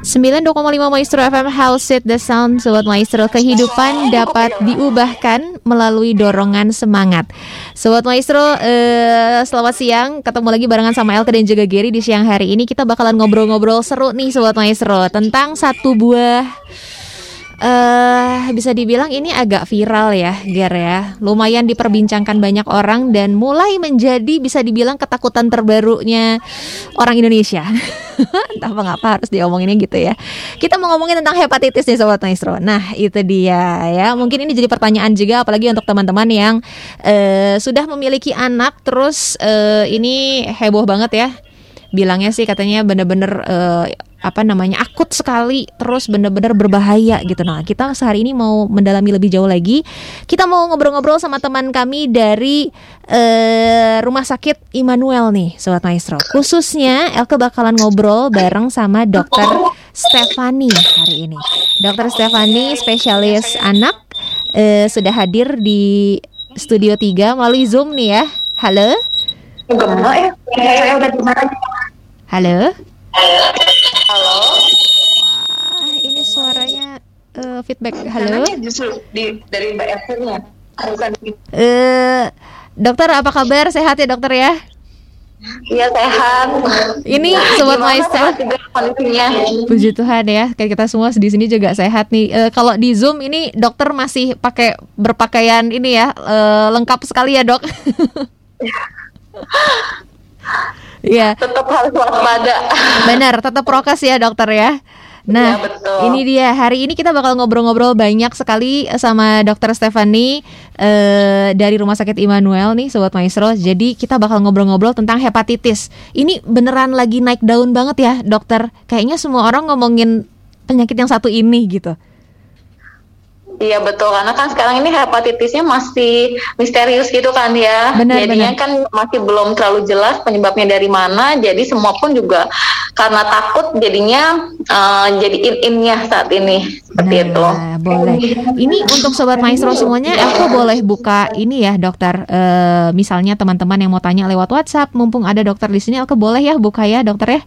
92,5 Maestro FM House It The Sound. Sobat Maestro Kehidupan dapat diubahkan melalui dorongan semangat. Sobat Maestro eh, Selamat siang. Ketemu lagi barengan sama Elke dan juga Gary Di siang hari ini. Kita bakalan ngobrol-ngobrol seru nih Sobat Maestro. Tentang satu buah uh, bisa dibilang ini agak viral ya, Ger ya. Lumayan diperbincangkan banyak orang dan mulai menjadi bisa dibilang ketakutan terbarunya orang Indonesia. Entah mengapa harus diomonginnya gitu ya. Kita mau ngomongin tentang hepatitis nih Sobat Maestro. Nah itu dia ya. Mungkin ini jadi pertanyaan juga apalagi untuk teman-teman yang uh, sudah memiliki anak terus uh, ini heboh banget ya bilangnya sih katanya bener-bener uh, apa namanya akut sekali terus bener-bener berbahaya gitu. Nah kita sehari ini mau mendalami lebih jauh lagi. Kita mau ngobrol-ngobrol sama teman kami dari uh, rumah sakit Immanuel nih sobat maestro. Khususnya Elke bakalan ngobrol bareng sama dokter Stefani hari ini. Dokter Stefani spesialis anak uh, sudah hadir di studio 3 melalui Zoom nih ya. Halo? Gemak ya, saya udah di? Halo? Halo. Wah, ini suaranya uh, feedback. Halo? justru di, dari Mbak Evelyn bukan uh, dokter apa kabar? Sehat ya dokter ya? Iya sehat. Ini sobat maestro. Puji Tuhan ya, kayak kita semua di sini juga sehat nih. Uh, kalau di Zoom ini dokter masih pakai berpakaian ini ya, uh, lengkap sekali ya dok. Iya. Tetap harus waspada. Benar, tetap prokes ya dokter ya. Nah, ya, betul. ini dia. Hari ini kita bakal ngobrol-ngobrol banyak sekali sama Dokter Stefani uh, dari Rumah Sakit Immanuel nih, Sobat Maestro. Jadi kita bakal ngobrol-ngobrol tentang hepatitis. Ini beneran lagi naik daun banget ya, dokter. Kayaknya semua orang ngomongin penyakit yang satu ini gitu. Iya betul karena kan sekarang ini hepatitisnya masih misterius gitu kan ya. Benar, Jadinya benar. kan masih belum terlalu jelas penyebabnya dari mana. Jadi semua pun juga karena takut jadinya uh, jadi in-innya saat ini seperti nah, itu. boleh. Ini untuk sobat maestro semuanya, aku boleh buka ini ya dokter. Uh, misalnya teman-teman yang mau tanya lewat WhatsApp, mumpung ada dokter di sini, aku boleh ya buka ya dokter ya.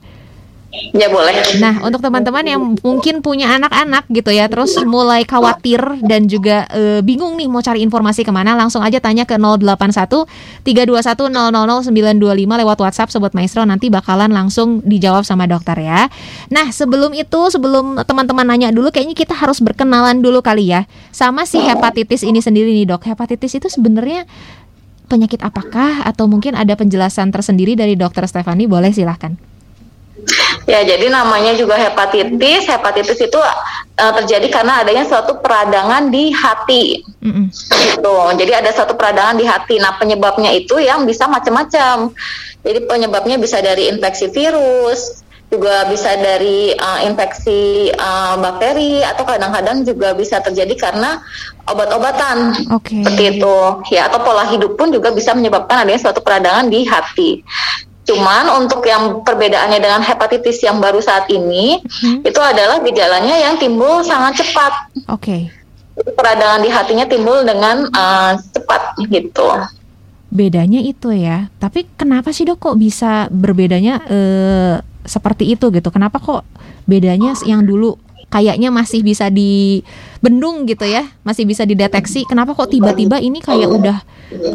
Ya boleh. Nah, untuk teman-teman yang mungkin punya anak-anak gitu ya, terus mulai khawatir dan juga e, bingung nih mau cari informasi ke mana, langsung aja tanya ke 081 321 925 lewat WhatsApp Sobat Maestro nanti bakalan langsung dijawab sama dokter ya. Nah, sebelum itu, sebelum teman-teman nanya dulu, kayaknya kita harus berkenalan dulu kali ya sama si hepatitis ini sendiri nih dok. Hepatitis itu sebenarnya penyakit apakah atau mungkin ada penjelasan tersendiri dari dokter Stefani? Boleh silahkan. Ya, jadi namanya juga hepatitis. Hepatitis itu uh, terjadi karena adanya suatu peradangan di hati. Mm -mm. Gitu. Jadi ada suatu peradangan di hati. Nah, penyebabnya itu yang bisa macam-macam. Jadi penyebabnya bisa dari infeksi virus, juga bisa dari uh, infeksi uh, bakteri atau kadang-kadang juga bisa terjadi karena obat-obatan. Okay. Seperti itu. Ya, atau pola hidup pun juga bisa menyebabkan adanya suatu peradangan di hati. Cuman untuk yang perbedaannya dengan hepatitis yang baru saat ini, hmm. itu adalah gejalanya yang timbul sangat cepat. Oke. Okay. Peradangan di hatinya timbul dengan uh, cepat gitu. Bedanya itu ya. Tapi kenapa sih dok kok bisa berbedanya uh, seperti itu gitu? Kenapa kok bedanya yang dulu kayaknya masih bisa dibendung gitu ya, masih bisa dideteksi. Kenapa kok tiba-tiba ini kayak udah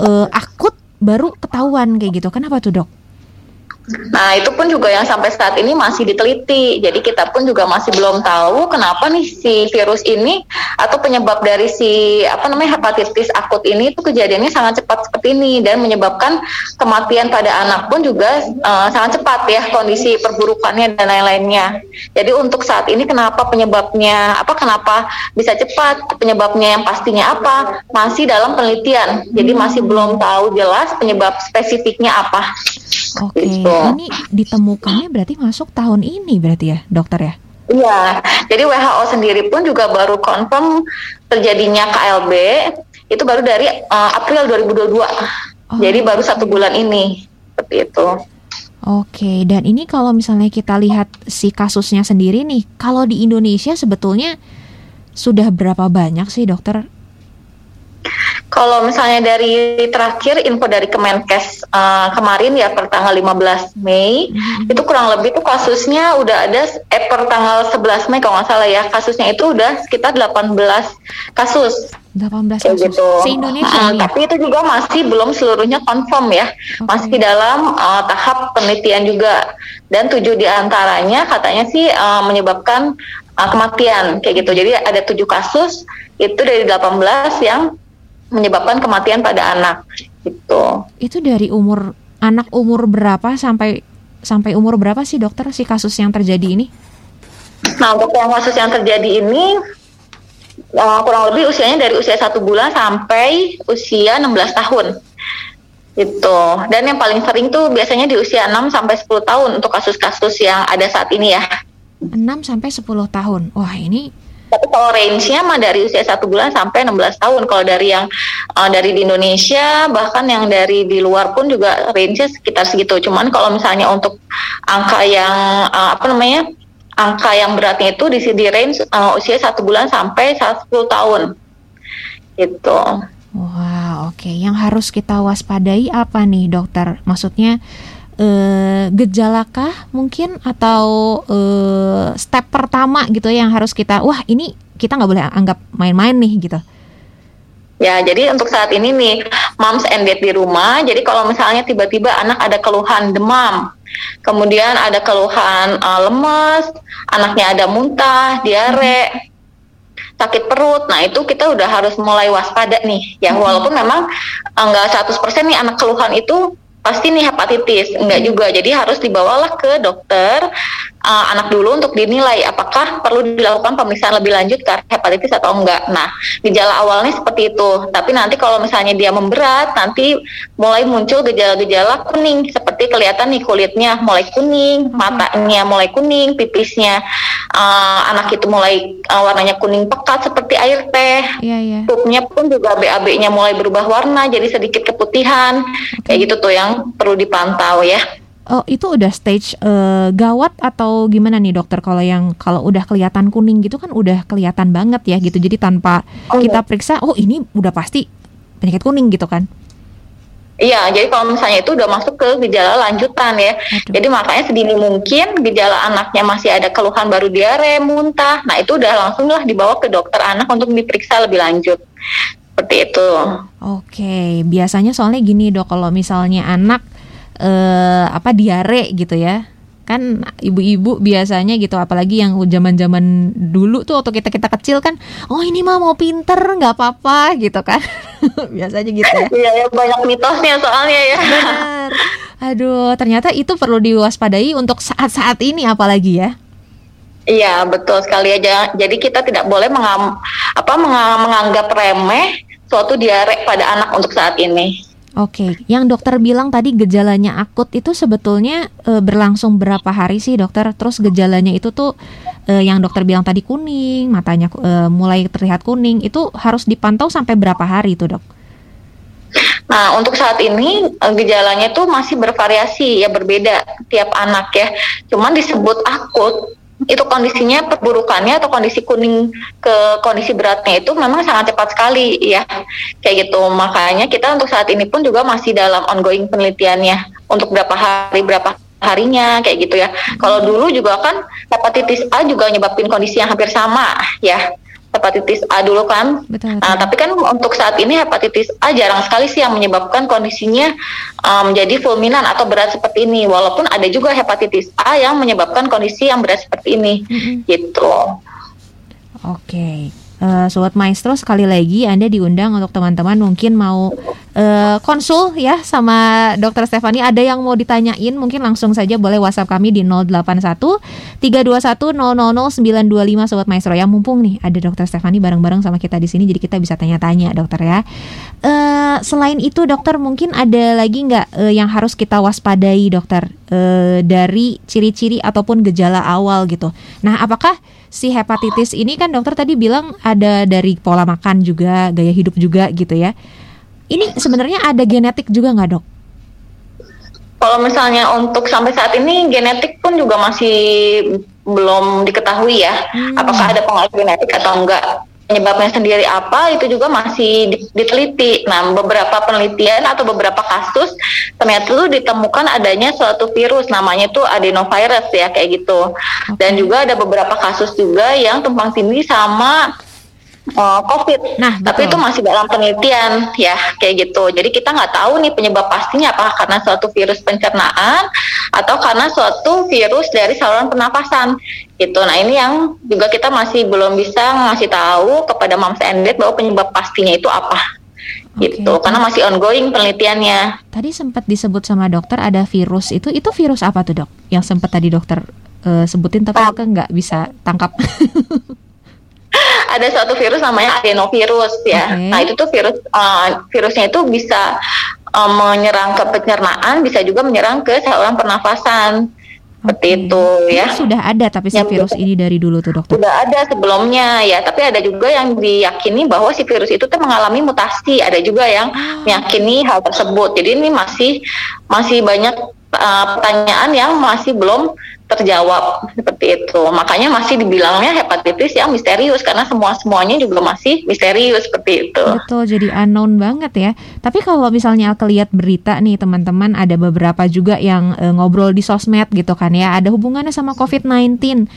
uh, akut baru ketahuan kayak gitu? Kenapa tuh dok? Nah, itu pun juga yang sampai saat ini masih diteliti. Jadi kita pun juga masih belum tahu kenapa nih si virus ini atau penyebab dari si apa namanya hepatitis akut ini itu kejadiannya sangat cepat seperti ini dan menyebabkan kematian pada anak pun juga uh, sangat cepat ya kondisi perburukannya dan lain-lainnya. Jadi untuk saat ini kenapa penyebabnya apa kenapa bisa cepat penyebabnya yang pastinya apa masih dalam penelitian. Jadi masih belum tahu jelas penyebab spesifiknya apa. Oke, okay. Gitu. ini ditemukannya berarti masuk tahun ini berarti ya, dokter ya? Iya, jadi WHO sendiri pun juga baru confirm terjadinya KLB itu baru dari uh, April 2022. Oh. Jadi baru satu bulan ini, seperti itu. Oke, dan ini kalau misalnya kita lihat si kasusnya sendiri nih, kalau di Indonesia sebetulnya sudah berapa banyak sih dokter Kalau misalnya dari terakhir info dari Kemenkes uh, kemarin ya per tanggal 15 Mei mm-hmm. itu kurang lebih tuh kasusnya udah ada eh per tanggal 11 Mei kalau nggak salah ya kasusnya itu udah sekitar 18 kasus. 18 kasus. gitu. Se-Indonesia uh, Tapi itu juga masih belum seluruhnya confirm ya. Okay. Masih dalam uh, tahap penelitian juga. Dan tujuh di antaranya katanya sih uh, menyebabkan uh, kematian kayak gitu. Jadi ada tujuh kasus itu dari 18 yang menyebabkan kematian pada anak gitu. Itu dari umur anak umur berapa sampai sampai umur berapa sih dokter si kasus yang terjadi ini? Nah untuk yang kasus yang terjadi ini uh, kurang lebih usianya dari usia satu bulan sampai usia 16 tahun itu dan yang paling sering tuh biasanya di usia 6 sampai 10 tahun untuk kasus-kasus yang ada saat ini ya 6 sampai 10 tahun wah ini tapi kalau range-nya mah dari usia satu bulan sampai 16 tahun. Kalau dari yang uh, dari di Indonesia bahkan yang dari di luar pun juga range-nya sekitar segitu. Cuman kalau misalnya untuk angka yang uh, apa namanya angka yang beratnya itu di di range uh, usia satu bulan sampai 10 tahun. Itu. Wah, oke. Okay. Yang harus kita waspadai apa nih, dokter? Maksudnya uh, gejalakah mungkin atau uh, step pertama gitu yang harus kita wah ini kita nggak boleh anggap main-main nih gitu. Ya, jadi untuk saat ini nih, moms and dad di rumah. Jadi kalau misalnya tiba-tiba anak ada keluhan demam, kemudian ada keluhan uh, lemas, anaknya ada muntah, diare, sakit perut. Nah, itu kita udah harus mulai waspada nih. Ya, walaupun memang enggak 100% nih anak keluhan itu pasti nih hepatitis enggak juga. Jadi harus dibawalah ke dokter uh, anak dulu untuk dinilai apakah perlu dilakukan pemeriksaan lebih lanjut ke hepatitis atau enggak nah gejala awalnya seperti itu tapi nanti kalau misalnya dia memberat nanti mulai muncul gejala-gejala kuning seperti kelihatan nih kulitnya mulai kuning matanya mulai kuning pipisnya uh, anak itu mulai uh, warnanya kuning pekat seperti air teh yeah, yeah. pupnya pun juga BAB-nya mulai berubah warna jadi sedikit keputihan okay. kayak gitu tuh yang perlu dipantau ya. Oh, itu udah stage uh, gawat atau gimana nih dokter kalau yang kalau udah kelihatan kuning gitu kan udah kelihatan banget ya gitu. Jadi tanpa oh, kita periksa, oh ini udah pasti penyakit kuning gitu kan. Iya, jadi kalau misalnya itu udah masuk ke gejala lanjutan ya. Aduh. Jadi makanya sedini mungkin gejala anaknya masih ada keluhan baru diare, muntah. Nah, itu udah langsung lah dibawa ke dokter anak untuk diperiksa lebih lanjut seperti itu. Oke, biasanya soalnya gini dok, kalau misalnya anak eh, apa diare gitu ya, kan ibu-ibu biasanya gitu, apalagi yang zaman-zaman dulu tuh waktu kita kita kecil kan, oh ini mah mau pinter nggak apa-apa gitu kan, biasanya gitu ya. Iya ya banyak mitosnya soalnya ya. Benar. Aduh, ternyata itu perlu diwaspadai untuk saat-saat ini apalagi ya. Iya betul sekali aja. Jadi kita tidak boleh mengam, apa menganggap remeh suatu diare pada anak untuk saat ini. Oke, yang dokter bilang tadi gejalanya akut itu sebetulnya e, berlangsung berapa hari sih dokter? Terus gejalanya itu tuh e, yang dokter bilang tadi kuning, matanya e, mulai terlihat kuning, itu harus dipantau sampai berapa hari itu dok? Nah, untuk saat ini gejalanya itu masih bervariasi ya berbeda tiap anak ya. Cuman disebut akut itu kondisinya perburukannya atau kondisi kuning ke kondisi beratnya itu memang sangat cepat sekali ya. Kayak gitu. Makanya kita untuk saat ini pun juga masih dalam ongoing penelitiannya. Untuk berapa hari berapa harinya kayak gitu ya. Kalau dulu juga kan hepatitis A juga nyebabin kondisi yang hampir sama ya hepatitis A dulu kan. Betul, betul. Nah, tapi kan untuk saat ini hepatitis A jarang sekali sih yang menyebabkan kondisinya um, menjadi fulminan atau berat seperti ini. Walaupun ada juga hepatitis A yang menyebabkan kondisi yang berat seperti ini. Mm -hmm. Gitu. Oke. Okay uh, Sobat Maestro sekali lagi Anda diundang untuk teman-teman mungkin mau uh, konsul ya sama Dokter Stefani ada yang mau ditanyain mungkin langsung saja boleh WhatsApp kami di 081 321 925 Sobat Maestro ya mumpung nih ada Dokter Stefani bareng-bareng sama kita di sini jadi kita bisa tanya-tanya dokter ya. Uh, selain itu dokter mungkin ada lagi nggak uh, yang harus kita waspadai dokter uh, dari ciri-ciri ataupun gejala awal gitu. Nah apakah si hepatitis ini kan dokter tadi bilang ada dari pola makan juga, gaya hidup juga gitu ya. Ini sebenarnya ada genetik juga nggak dok? Kalau misalnya untuk sampai saat ini genetik pun juga masih belum diketahui ya, hmm. apakah ada pengaruh genetik atau enggak. Penyebabnya sendiri apa itu juga masih diteliti. Nah, beberapa penelitian atau beberapa kasus ternyata itu ditemukan adanya suatu virus namanya itu adenovirus ya kayak gitu. Dan juga ada beberapa kasus juga yang tumpang tindih sama uh, COVID. Nah, betul. tapi itu masih dalam penelitian ya kayak gitu. Jadi kita nggak tahu nih penyebab pastinya apakah karena suatu virus pencernaan atau karena suatu virus dari saluran pernapasan gitu. Nah ini yang juga kita masih belum bisa ngasih tahu kepada Mams and Dad bahwa penyebab pastinya itu apa. Okay. gitu karena masih ongoing penelitiannya. Tadi sempat disebut sama dokter ada virus itu itu virus apa tuh dok? Yang sempat tadi dokter uh, sebutin tapi oh. nggak bisa tangkap. ada suatu virus namanya adenovirus ya. Okay. Nah itu tuh virus uh, virusnya itu bisa uh, menyerang ke pencernaan, bisa juga menyerang ke saluran pernafasan. Seperti okay. itu ya. Itu sudah ada tapi si virus ini dari dulu tuh dokter. Sudah ada sebelumnya ya, tapi ada juga yang diyakini bahwa si virus itu tuh mengalami mutasi. Ada juga yang oh. meyakini hal tersebut. Jadi ini masih masih banyak uh, pertanyaan yang masih belum terjawab seperti itu. Makanya masih dibilangnya hepatitis yang misterius karena semua semuanya juga masih misterius seperti itu. Betul, jadi unknown banget ya. Tapi kalau misalnya aku lihat berita nih teman-teman ada beberapa juga yang e, ngobrol di sosmed gitu kan ya, ada hubungannya sama COVID-19.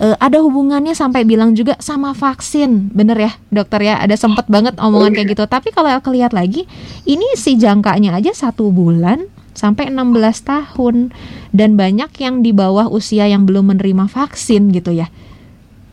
E, ada hubungannya sampai bilang juga sama vaksin, bener ya dokter ya? Ada sempet banget omongan kayak gitu. Tapi kalau aku lihat lagi, ini si jangkanya aja satu bulan sampai 16 tahun dan banyak yang di bawah usia yang belum menerima vaksin gitu ya.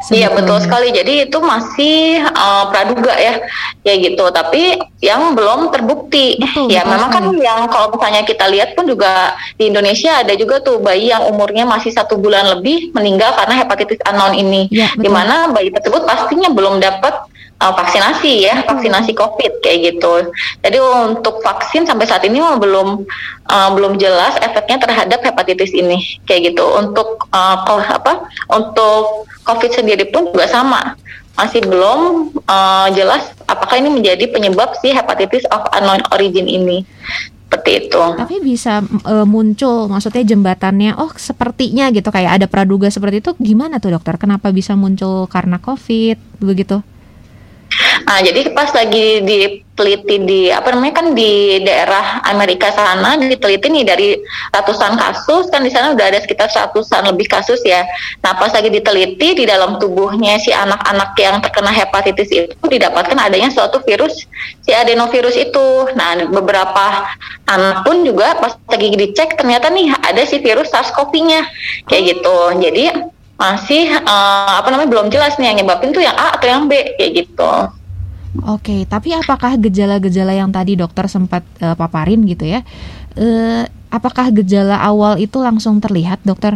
Sebetulnya. Iya betul sekali. Jadi itu masih uh, praduga ya, ya gitu. Tapi yang belum terbukti. Betul, ya betul memang kan sekali. kan yang kalau misalnya kita lihat pun juga di Indonesia ada juga tuh bayi yang umurnya masih satu bulan lebih meninggal karena hepatitis anon ini. Ya, Di mana bayi tersebut pastinya belum dapat uh, vaksinasi ya, vaksinasi COVID kayak gitu. Jadi untuk vaksin sampai saat ini belum uh, belum jelas efeknya terhadap hepatitis ini kayak gitu. Untuk uh, apa? Untuk COVID sendiri pun juga sama masih belum uh, jelas apakah ini menjadi penyebab si hepatitis of unknown origin ini seperti itu. Tapi bisa uh, muncul maksudnya jembatannya oh sepertinya gitu kayak ada praduga seperti itu gimana tuh dokter? Kenapa bisa muncul karena COVID begitu? Nah, jadi pas lagi diteliti di apa namanya kan di daerah Amerika sana diteliti nih dari ratusan kasus kan di sana udah ada sekitar ratusan lebih kasus ya. Nah, pas lagi diteliti di dalam tubuhnya si anak-anak yang terkena hepatitis itu didapatkan adanya suatu virus si adenovirus itu. Nah, beberapa anak pun juga pas lagi dicek ternyata nih ada si virus SARS-CoV-nya kayak gitu. Jadi masih uh, apa namanya belum jelas nih yang nyebabin tuh yang A atau yang B kayak gitu. Oke, tapi apakah gejala-gejala yang tadi dokter sempat uh, paparin gitu ya? Uh, apakah gejala awal itu langsung terlihat, dokter?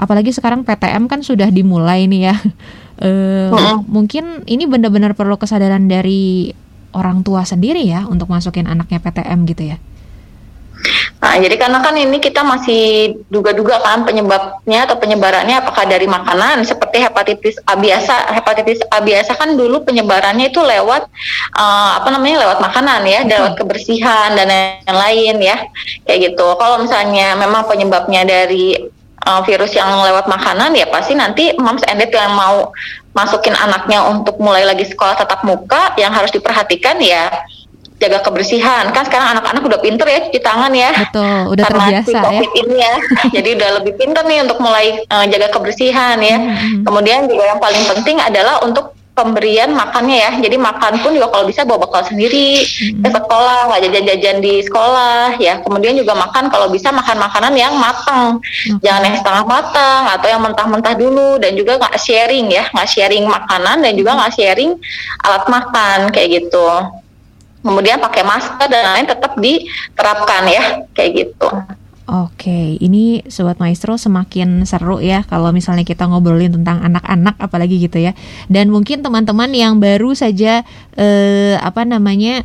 Apalagi sekarang PTM kan sudah dimulai nih ya. Uh, hmm. Mungkin ini benar-benar perlu kesadaran dari orang tua sendiri ya untuk masukin anaknya PTM gitu ya. Nah, jadi karena kan ini kita masih duga-duga kan penyebabnya atau penyebarannya apakah dari makanan seperti hepatitis A biasa. Hepatitis A biasa kan dulu penyebarannya itu lewat uh, apa namanya lewat makanan ya, lewat kebersihan dan lain-lain ya. Kayak gitu. Kalau misalnya memang penyebabnya dari uh, virus yang lewat makanan ya pasti nanti moms and dad yang mau masukin anaknya untuk mulai lagi sekolah tatap muka yang harus diperhatikan ya jaga kebersihan. Kan sekarang anak-anak udah pinter ya cuci tangan ya. Betul udah karena terbiasa si COVID ya. ini ya. Jadi udah lebih pinter nih untuk mulai uh, jaga kebersihan ya. Hmm, hmm. kemudian juga yang paling penting adalah untuk pemberian makannya ya. Jadi makan pun juga kalau bisa bawa bekal sendiri hmm. ke sekolah nggak jajan-jajan di sekolah ya. Kemudian juga makan kalau bisa makan makanan yang matang okay. jangan yang setengah matang atau yang mentah-mentah dulu. Dan juga nggak sharing ya. Nggak sharing makanan dan juga nggak sharing alat makan kayak gitu kemudian pakai masker dan lain tetap diterapkan ya kayak gitu. Oke, ini sobat maestro semakin seru ya kalau misalnya kita ngobrolin tentang anak-anak apalagi gitu ya. Dan mungkin teman-teman yang baru saja eh, apa namanya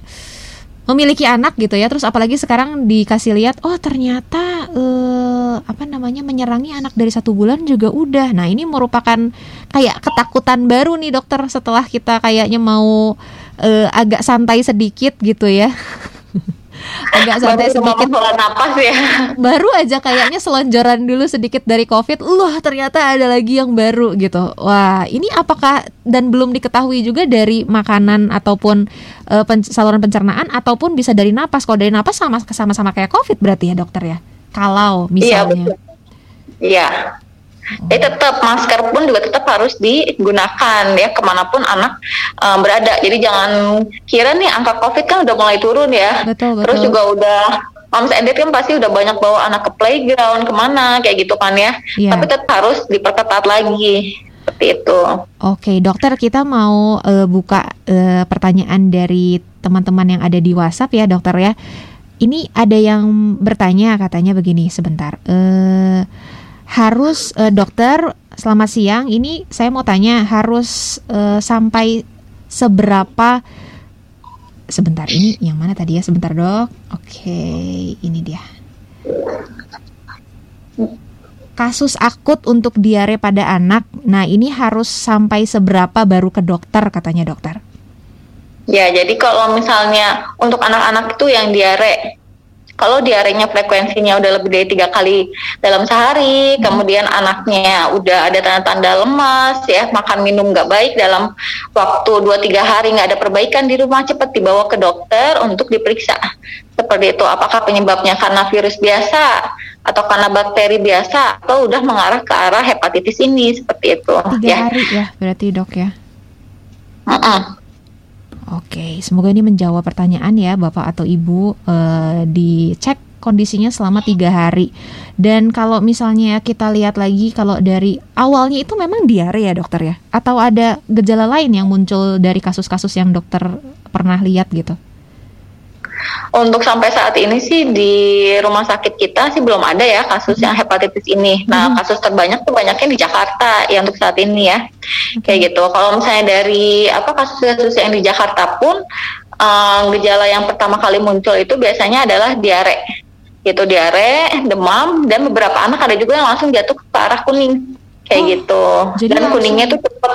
memiliki anak gitu ya terus apalagi sekarang dikasih lihat oh ternyata eh, apa namanya menyerangi anak dari satu bulan juga udah nah ini merupakan kayak ketakutan baru nih dokter setelah kita kayaknya mau eh, agak santai sedikit gitu ya agak santai sedikit. napas ya. Baru aja kayaknya selonjoran dulu sedikit dari COVID, loh ternyata ada lagi yang baru gitu. Wah, ini apakah dan belum diketahui juga dari makanan ataupun uh, pen, saluran pencernaan ataupun bisa dari napas. Kalau dari napas sama sama-sama kayak COVID berarti ya dokter ya. Kalau iya, misalnya. Iya. Iya. Jadi tetap masker pun juga tetap harus digunakan ya ke mana pun anak um, berada. Jadi jangan kira nih angka COVID kan udah mulai turun ya. Betul, betul. Terus juga udah Moms and kan pasti udah banyak bawa anak ke playground ke mana kayak gitu kan ya. Yeah. Tapi tetap harus diperketat lagi seperti itu. Oke, dokter kita mau uh, buka uh, pertanyaan dari teman-teman yang ada di WhatsApp ya, dokter ya. Ini ada yang bertanya katanya begini sebentar. Uh, harus uh, dokter selamat siang. Ini saya mau tanya harus uh, sampai seberapa sebentar ini yang mana tadi ya? Sebentar dok. Oke ini dia. Kasus akut untuk diare pada anak. Nah ini harus sampai seberapa baru ke dokter katanya dokter? Ya jadi kalau misalnya untuk anak-anak itu yang diare kalau diarenya frekuensinya udah lebih dari tiga kali dalam sehari, hmm. kemudian anaknya udah ada tanda-tanda lemas, ya makan minum nggak baik dalam waktu 2-3 hari nggak ada perbaikan di rumah, cepat dibawa ke dokter untuk diperiksa. Seperti itu, apakah penyebabnya karena virus biasa atau karena bakteri biasa atau udah mengarah ke arah hepatitis ini seperti itu. Tiga ya. hari ya, berarti dok ya. Uh -uh. Oke, semoga ini menjawab pertanyaan ya Bapak atau Ibu uh, dicek kondisinya selama tiga hari. Dan kalau misalnya kita lihat lagi kalau dari awalnya itu memang diare ya dokter ya? Atau ada gejala lain yang muncul dari kasus-kasus yang dokter pernah lihat gitu? Untuk sampai saat ini sih di rumah sakit kita sih belum ada ya kasus yang hepatitis ini. Nah, hmm. kasus terbanyak tuh banyaknya di Jakarta ya untuk saat ini ya. Kayak gitu. Kalau misalnya dari apa kasus-kasus yang di Jakarta pun um, gejala yang pertama kali muncul itu biasanya adalah diare. Gitu diare, demam dan beberapa anak ada juga yang langsung jatuh ke arah kuning kayak oh, gitu. Jadi dan kuningnya tuh cepet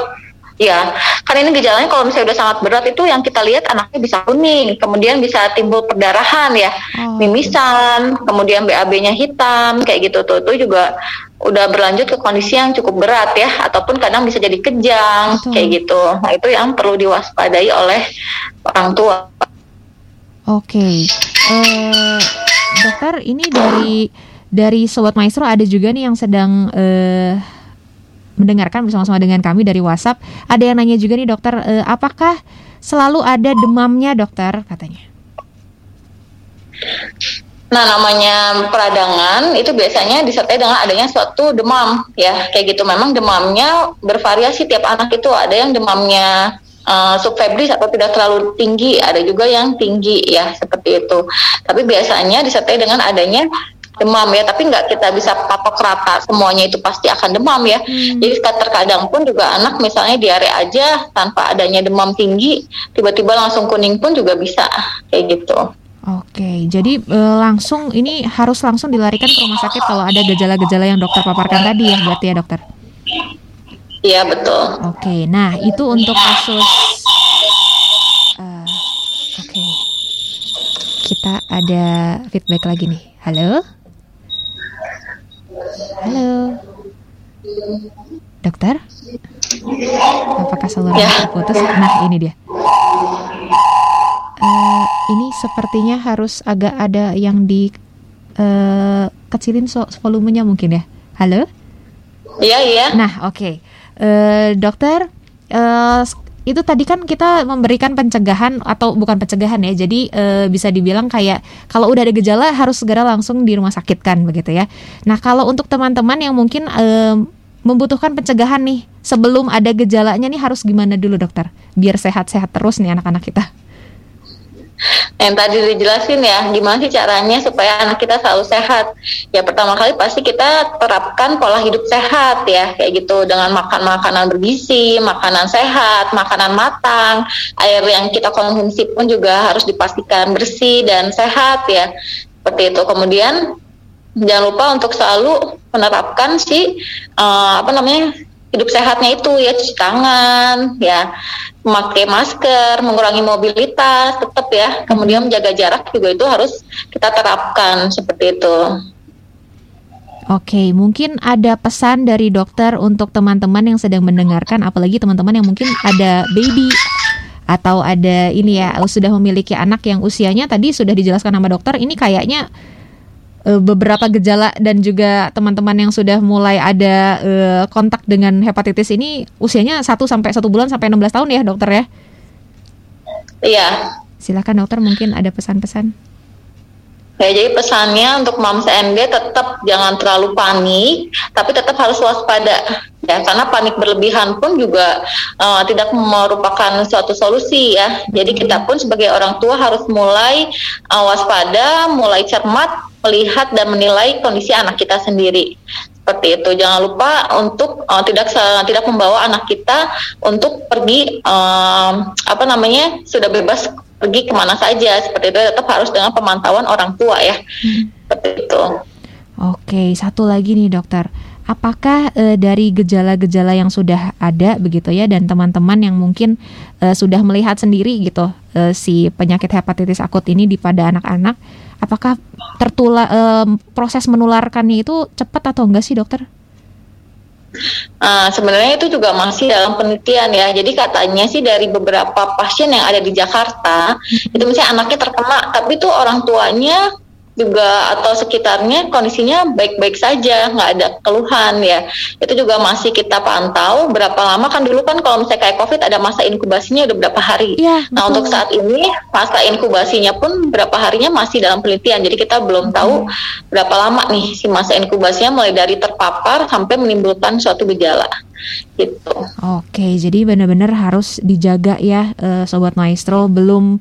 Ya, kan ini gejalanya kalau misalnya udah sangat berat itu yang kita lihat anaknya bisa kuning, kemudian bisa timbul perdarahan ya, oh. mimisan, kemudian BAB-nya hitam, kayak gitu tuh, itu juga udah berlanjut ke kondisi yang cukup berat ya, ataupun kadang bisa jadi kejang, Betul. kayak gitu. Nah itu yang perlu diwaspadai oleh orang tua. Oke, okay. uh, eh, dokter ini dari dari sobat maestro ada juga nih yang sedang uh, mendengarkan bersama-sama dengan kami dari WhatsApp. Ada yang nanya juga nih dokter, e, apakah selalu ada demamnya dokter katanya? Nah, namanya peradangan itu biasanya disertai dengan adanya suatu demam ya, kayak gitu. Memang demamnya bervariasi tiap anak itu. Ada yang demamnya uh, subfebris atau tidak terlalu tinggi, ada juga yang tinggi ya, seperti itu. Tapi biasanya disertai dengan adanya demam ya tapi nggak kita bisa patok rata semuanya itu pasti akan demam ya hmm. jadi terkadang pun juga anak misalnya diare aja tanpa adanya demam tinggi tiba-tiba langsung kuning pun juga bisa kayak gitu Oke, jadi e, langsung ini harus langsung dilarikan ke rumah sakit kalau ada gejala-gejala yang dokter paparkan tadi ya, berarti ya dokter? Iya betul. Oke, nah itu untuk kasus. Uh, Oke, kita ada feedback lagi nih. Halo? Halo. Dokter? Apakah saluran ya. terputus? Nah, ini dia. Uh, ini sepertinya harus agak ada yang di uh, kecilin so volumenya mungkin ya. Halo? Iya, iya. Nah, oke. Okay. Uh, dokter, uh, itu tadi kan kita memberikan pencegahan atau bukan pencegahan ya jadi e, bisa dibilang kayak kalau udah ada gejala harus segera langsung di rumah sakit kan begitu ya. Nah kalau untuk teman-teman yang mungkin e, membutuhkan pencegahan nih sebelum ada gejalanya nih harus gimana dulu dokter? Biar sehat-sehat terus nih anak-anak kita yang tadi dijelasin ya gimana sih caranya supaya anak kita selalu sehat? Ya pertama kali pasti kita terapkan pola hidup sehat ya kayak gitu. Dengan makan makanan bergizi makanan sehat makanan matang. Air yang kita konsumsi pun juga harus dipastikan bersih dan sehat ya. Seperti itu. Kemudian jangan lupa untuk selalu menerapkan si uh, apa namanya hidup sehatnya itu ya cuci tangan, ya memakai masker, mengurangi mobilitas, tetap ya. Kemudian menjaga jarak juga itu harus kita terapkan seperti itu. Oke, mungkin ada pesan dari dokter untuk teman-teman yang sedang mendengarkan, apalagi teman-teman yang mungkin ada baby atau ada ini ya sudah memiliki anak yang usianya tadi sudah dijelaskan sama dokter, ini kayaknya uh, beberapa gejala dan juga teman-teman yang sudah mulai ada uh, kontak dengan hepatitis ini usianya 1 sampai satu bulan sampai 16 tahun ya dokter ya? Iya. Silakan dokter mungkin ada pesan-pesan. Ya, jadi pesannya untuk mams ND tetap jangan terlalu panik, tapi tetap harus waspada. Ya, karena panik berlebihan pun juga uh, tidak merupakan suatu solusi ya. Jadi kita pun sebagai orang tua harus mulai uh, waspada, mulai cermat melihat dan menilai kondisi anak kita sendiri seperti itu. Jangan lupa untuk uh, tidak tidak membawa anak kita untuk pergi uh, apa namanya sudah bebas pergi ke mana saja. Seperti itu. Tetap harus dengan pemantauan orang tua ya. Hmm. seperti itu. Oke satu lagi nih dokter apakah e, dari gejala-gejala yang sudah ada begitu ya dan teman-teman yang mungkin e, sudah melihat sendiri gitu e, si penyakit hepatitis akut ini di pada anak-anak apakah tertular e, proses menularkannya itu cepat atau enggak sih dokter? Uh, sebenarnya itu juga masih dalam penelitian ya. Jadi katanya sih dari beberapa pasien yang ada di Jakarta, itu misalnya anaknya terkena, tapi itu orang tuanya juga atau sekitarnya kondisinya baik-baik saja, nggak ada keluhan ya. Itu juga masih kita pantau berapa lama kan dulu kan kalau misalnya kayak COVID ada masa inkubasinya udah berapa hari. Ya, nah untuk saat ini masa inkubasinya pun berapa harinya masih dalam penelitian. Jadi kita belum tahu hmm. berapa lama nih si masa inkubasinya mulai dari terpapar sampai menimbulkan suatu gejala gitu. Oke, jadi benar-benar harus dijaga ya, uh, sobat maestro. Belum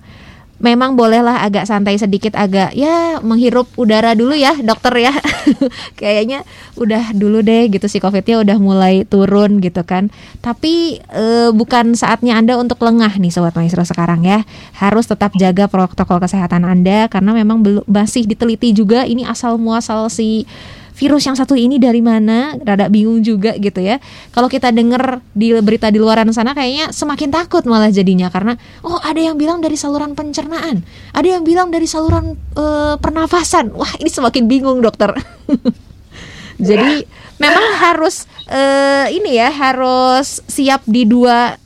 memang bolehlah agak santai sedikit agak ya menghirup udara dulu ya dokter ya. Kayaknya udah dulu deh gitu si covidnya udah mulai turun gitu kan. Tapi e, bukan saatnya anda untuk lengah nih sobat maestro sekarang ya. Harus tetap jaga protokol kesehatan anda karena memang belum masih diteliti juga ini asal muasal si virus yang satu ini dari mana? Rada bingung juga gitu ya. Kalau kita dengar di berita di luaran sana kayaknya semakin takut malah jadinya. Karena oh ada yang bilang dari saluran pencernaan. Ada yang bilang dari saluran uh, pernafasan. Wah ini semakin bingung dokter. Jadi memang harus uh, ini ya harus siap di dua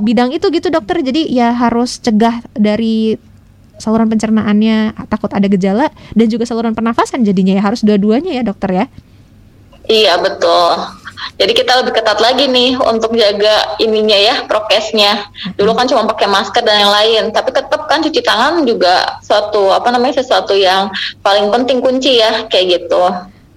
bidang itu gitu dokter. Jadi ya harus cegah dari saluran pencernaannya takut ada gejala dan juga saluran pernafasan jadinya ya harus dua-duanya ya dokter ya. Iya betul. Jadi kita lebih ketat lagi nih untuk jaga ininya ya prokesnya. Dulu kan cuma pakai masker dan yang lain, tapi tetap kan cuci tangan juga suatu apa namanya sesuatu yang paling penting kunci ya kayak gitu.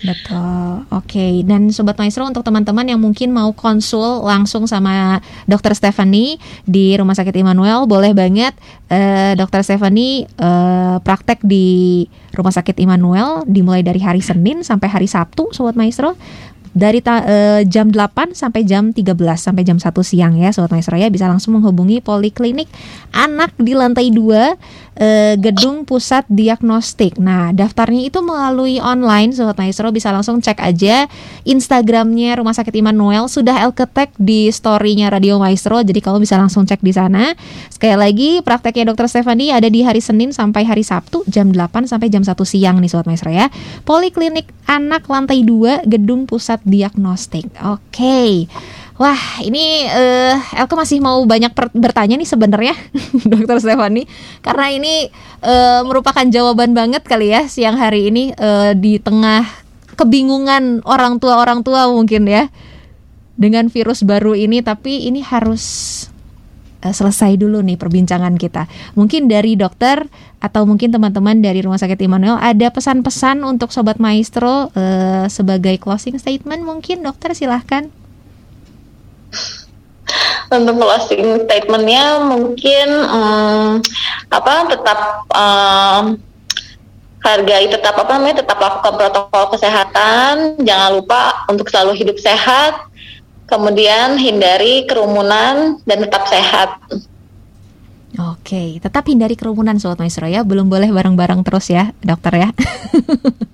Betul. Oke, okay. dan sobat maestro untuk teman-teman yang mungkin mau konsul langsung sama Dokter Stephanie di Rumah Sakit Immanuel, boleh banget uh, Dokter Stephanie uh, praktek di Rumah Sakit Immanuel dimulai dari hari Senin sampai hari Sabtu, sobat maestro dari uh, jam 8 sampai jam 13 sampai jam 1 siang ya Sobat Maestro ya bisa langsung menghubungi Poliklinik Anak di lantai 2 uh, eh, Gedung Pusat Diagnostik. Nah, daftarnya itu melalui online Sobat Maestro bisa langsung cek aja Instagramnya Rumah Sakit Immanuel sudah elketek di storynya Radio Maestro jadi kalau bisa langsung cek di sana. Sekali lagi prakteknya Dokter Stefani ada di hari Senin sampai hari Sabtu jam 8 sampai jam 1 siang nih Sobat Maestro ya. Poliklinik Anak lantai 2 Gedung Pusat diagnostik. Oke. Okay. Wah, ini uh, Elke masih mau banyak bertanya nih sebenarnya, Dokter Stefani, karena ini uh, merupakan jawaban banget kali ya siang hari ini uh, di tengah kebingungan orang tua orang tua mungkin ya dengan virus baru ini, tapi ini harus selesai dulu nih perbincangan kita. Mungkin dari dokter atau mungkin teman-teman dari Rumah Sakit Immanuel ada pesan-pesan untuk Sobat Maestro uh, sebagai closing statement mungkin dokter silahkan. Untuk closing statementnya mungkin um, apa tetap um, hargai tetap apa namanya tetap lakukan protokol kesehatan jangan lupa untuk selalu hidup sehat kemudian hindari kerumunan dan tetap sehat. Oke, tetap hindari kerumunan Sobat Maestro ya. Belum boleh bareng-bareng terus ya, dokter ya.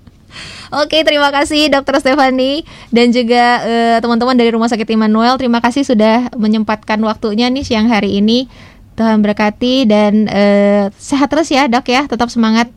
Oke, terima kasih Dokter Stefani dan juga uh, teman-teman dari Rumah Sakit Immanuel. Terima kasih sudah menyempatkan waktunya nih siang hari ini. Tuhan berkati dan uh, sehat terus ya dok ya, tetap semangat.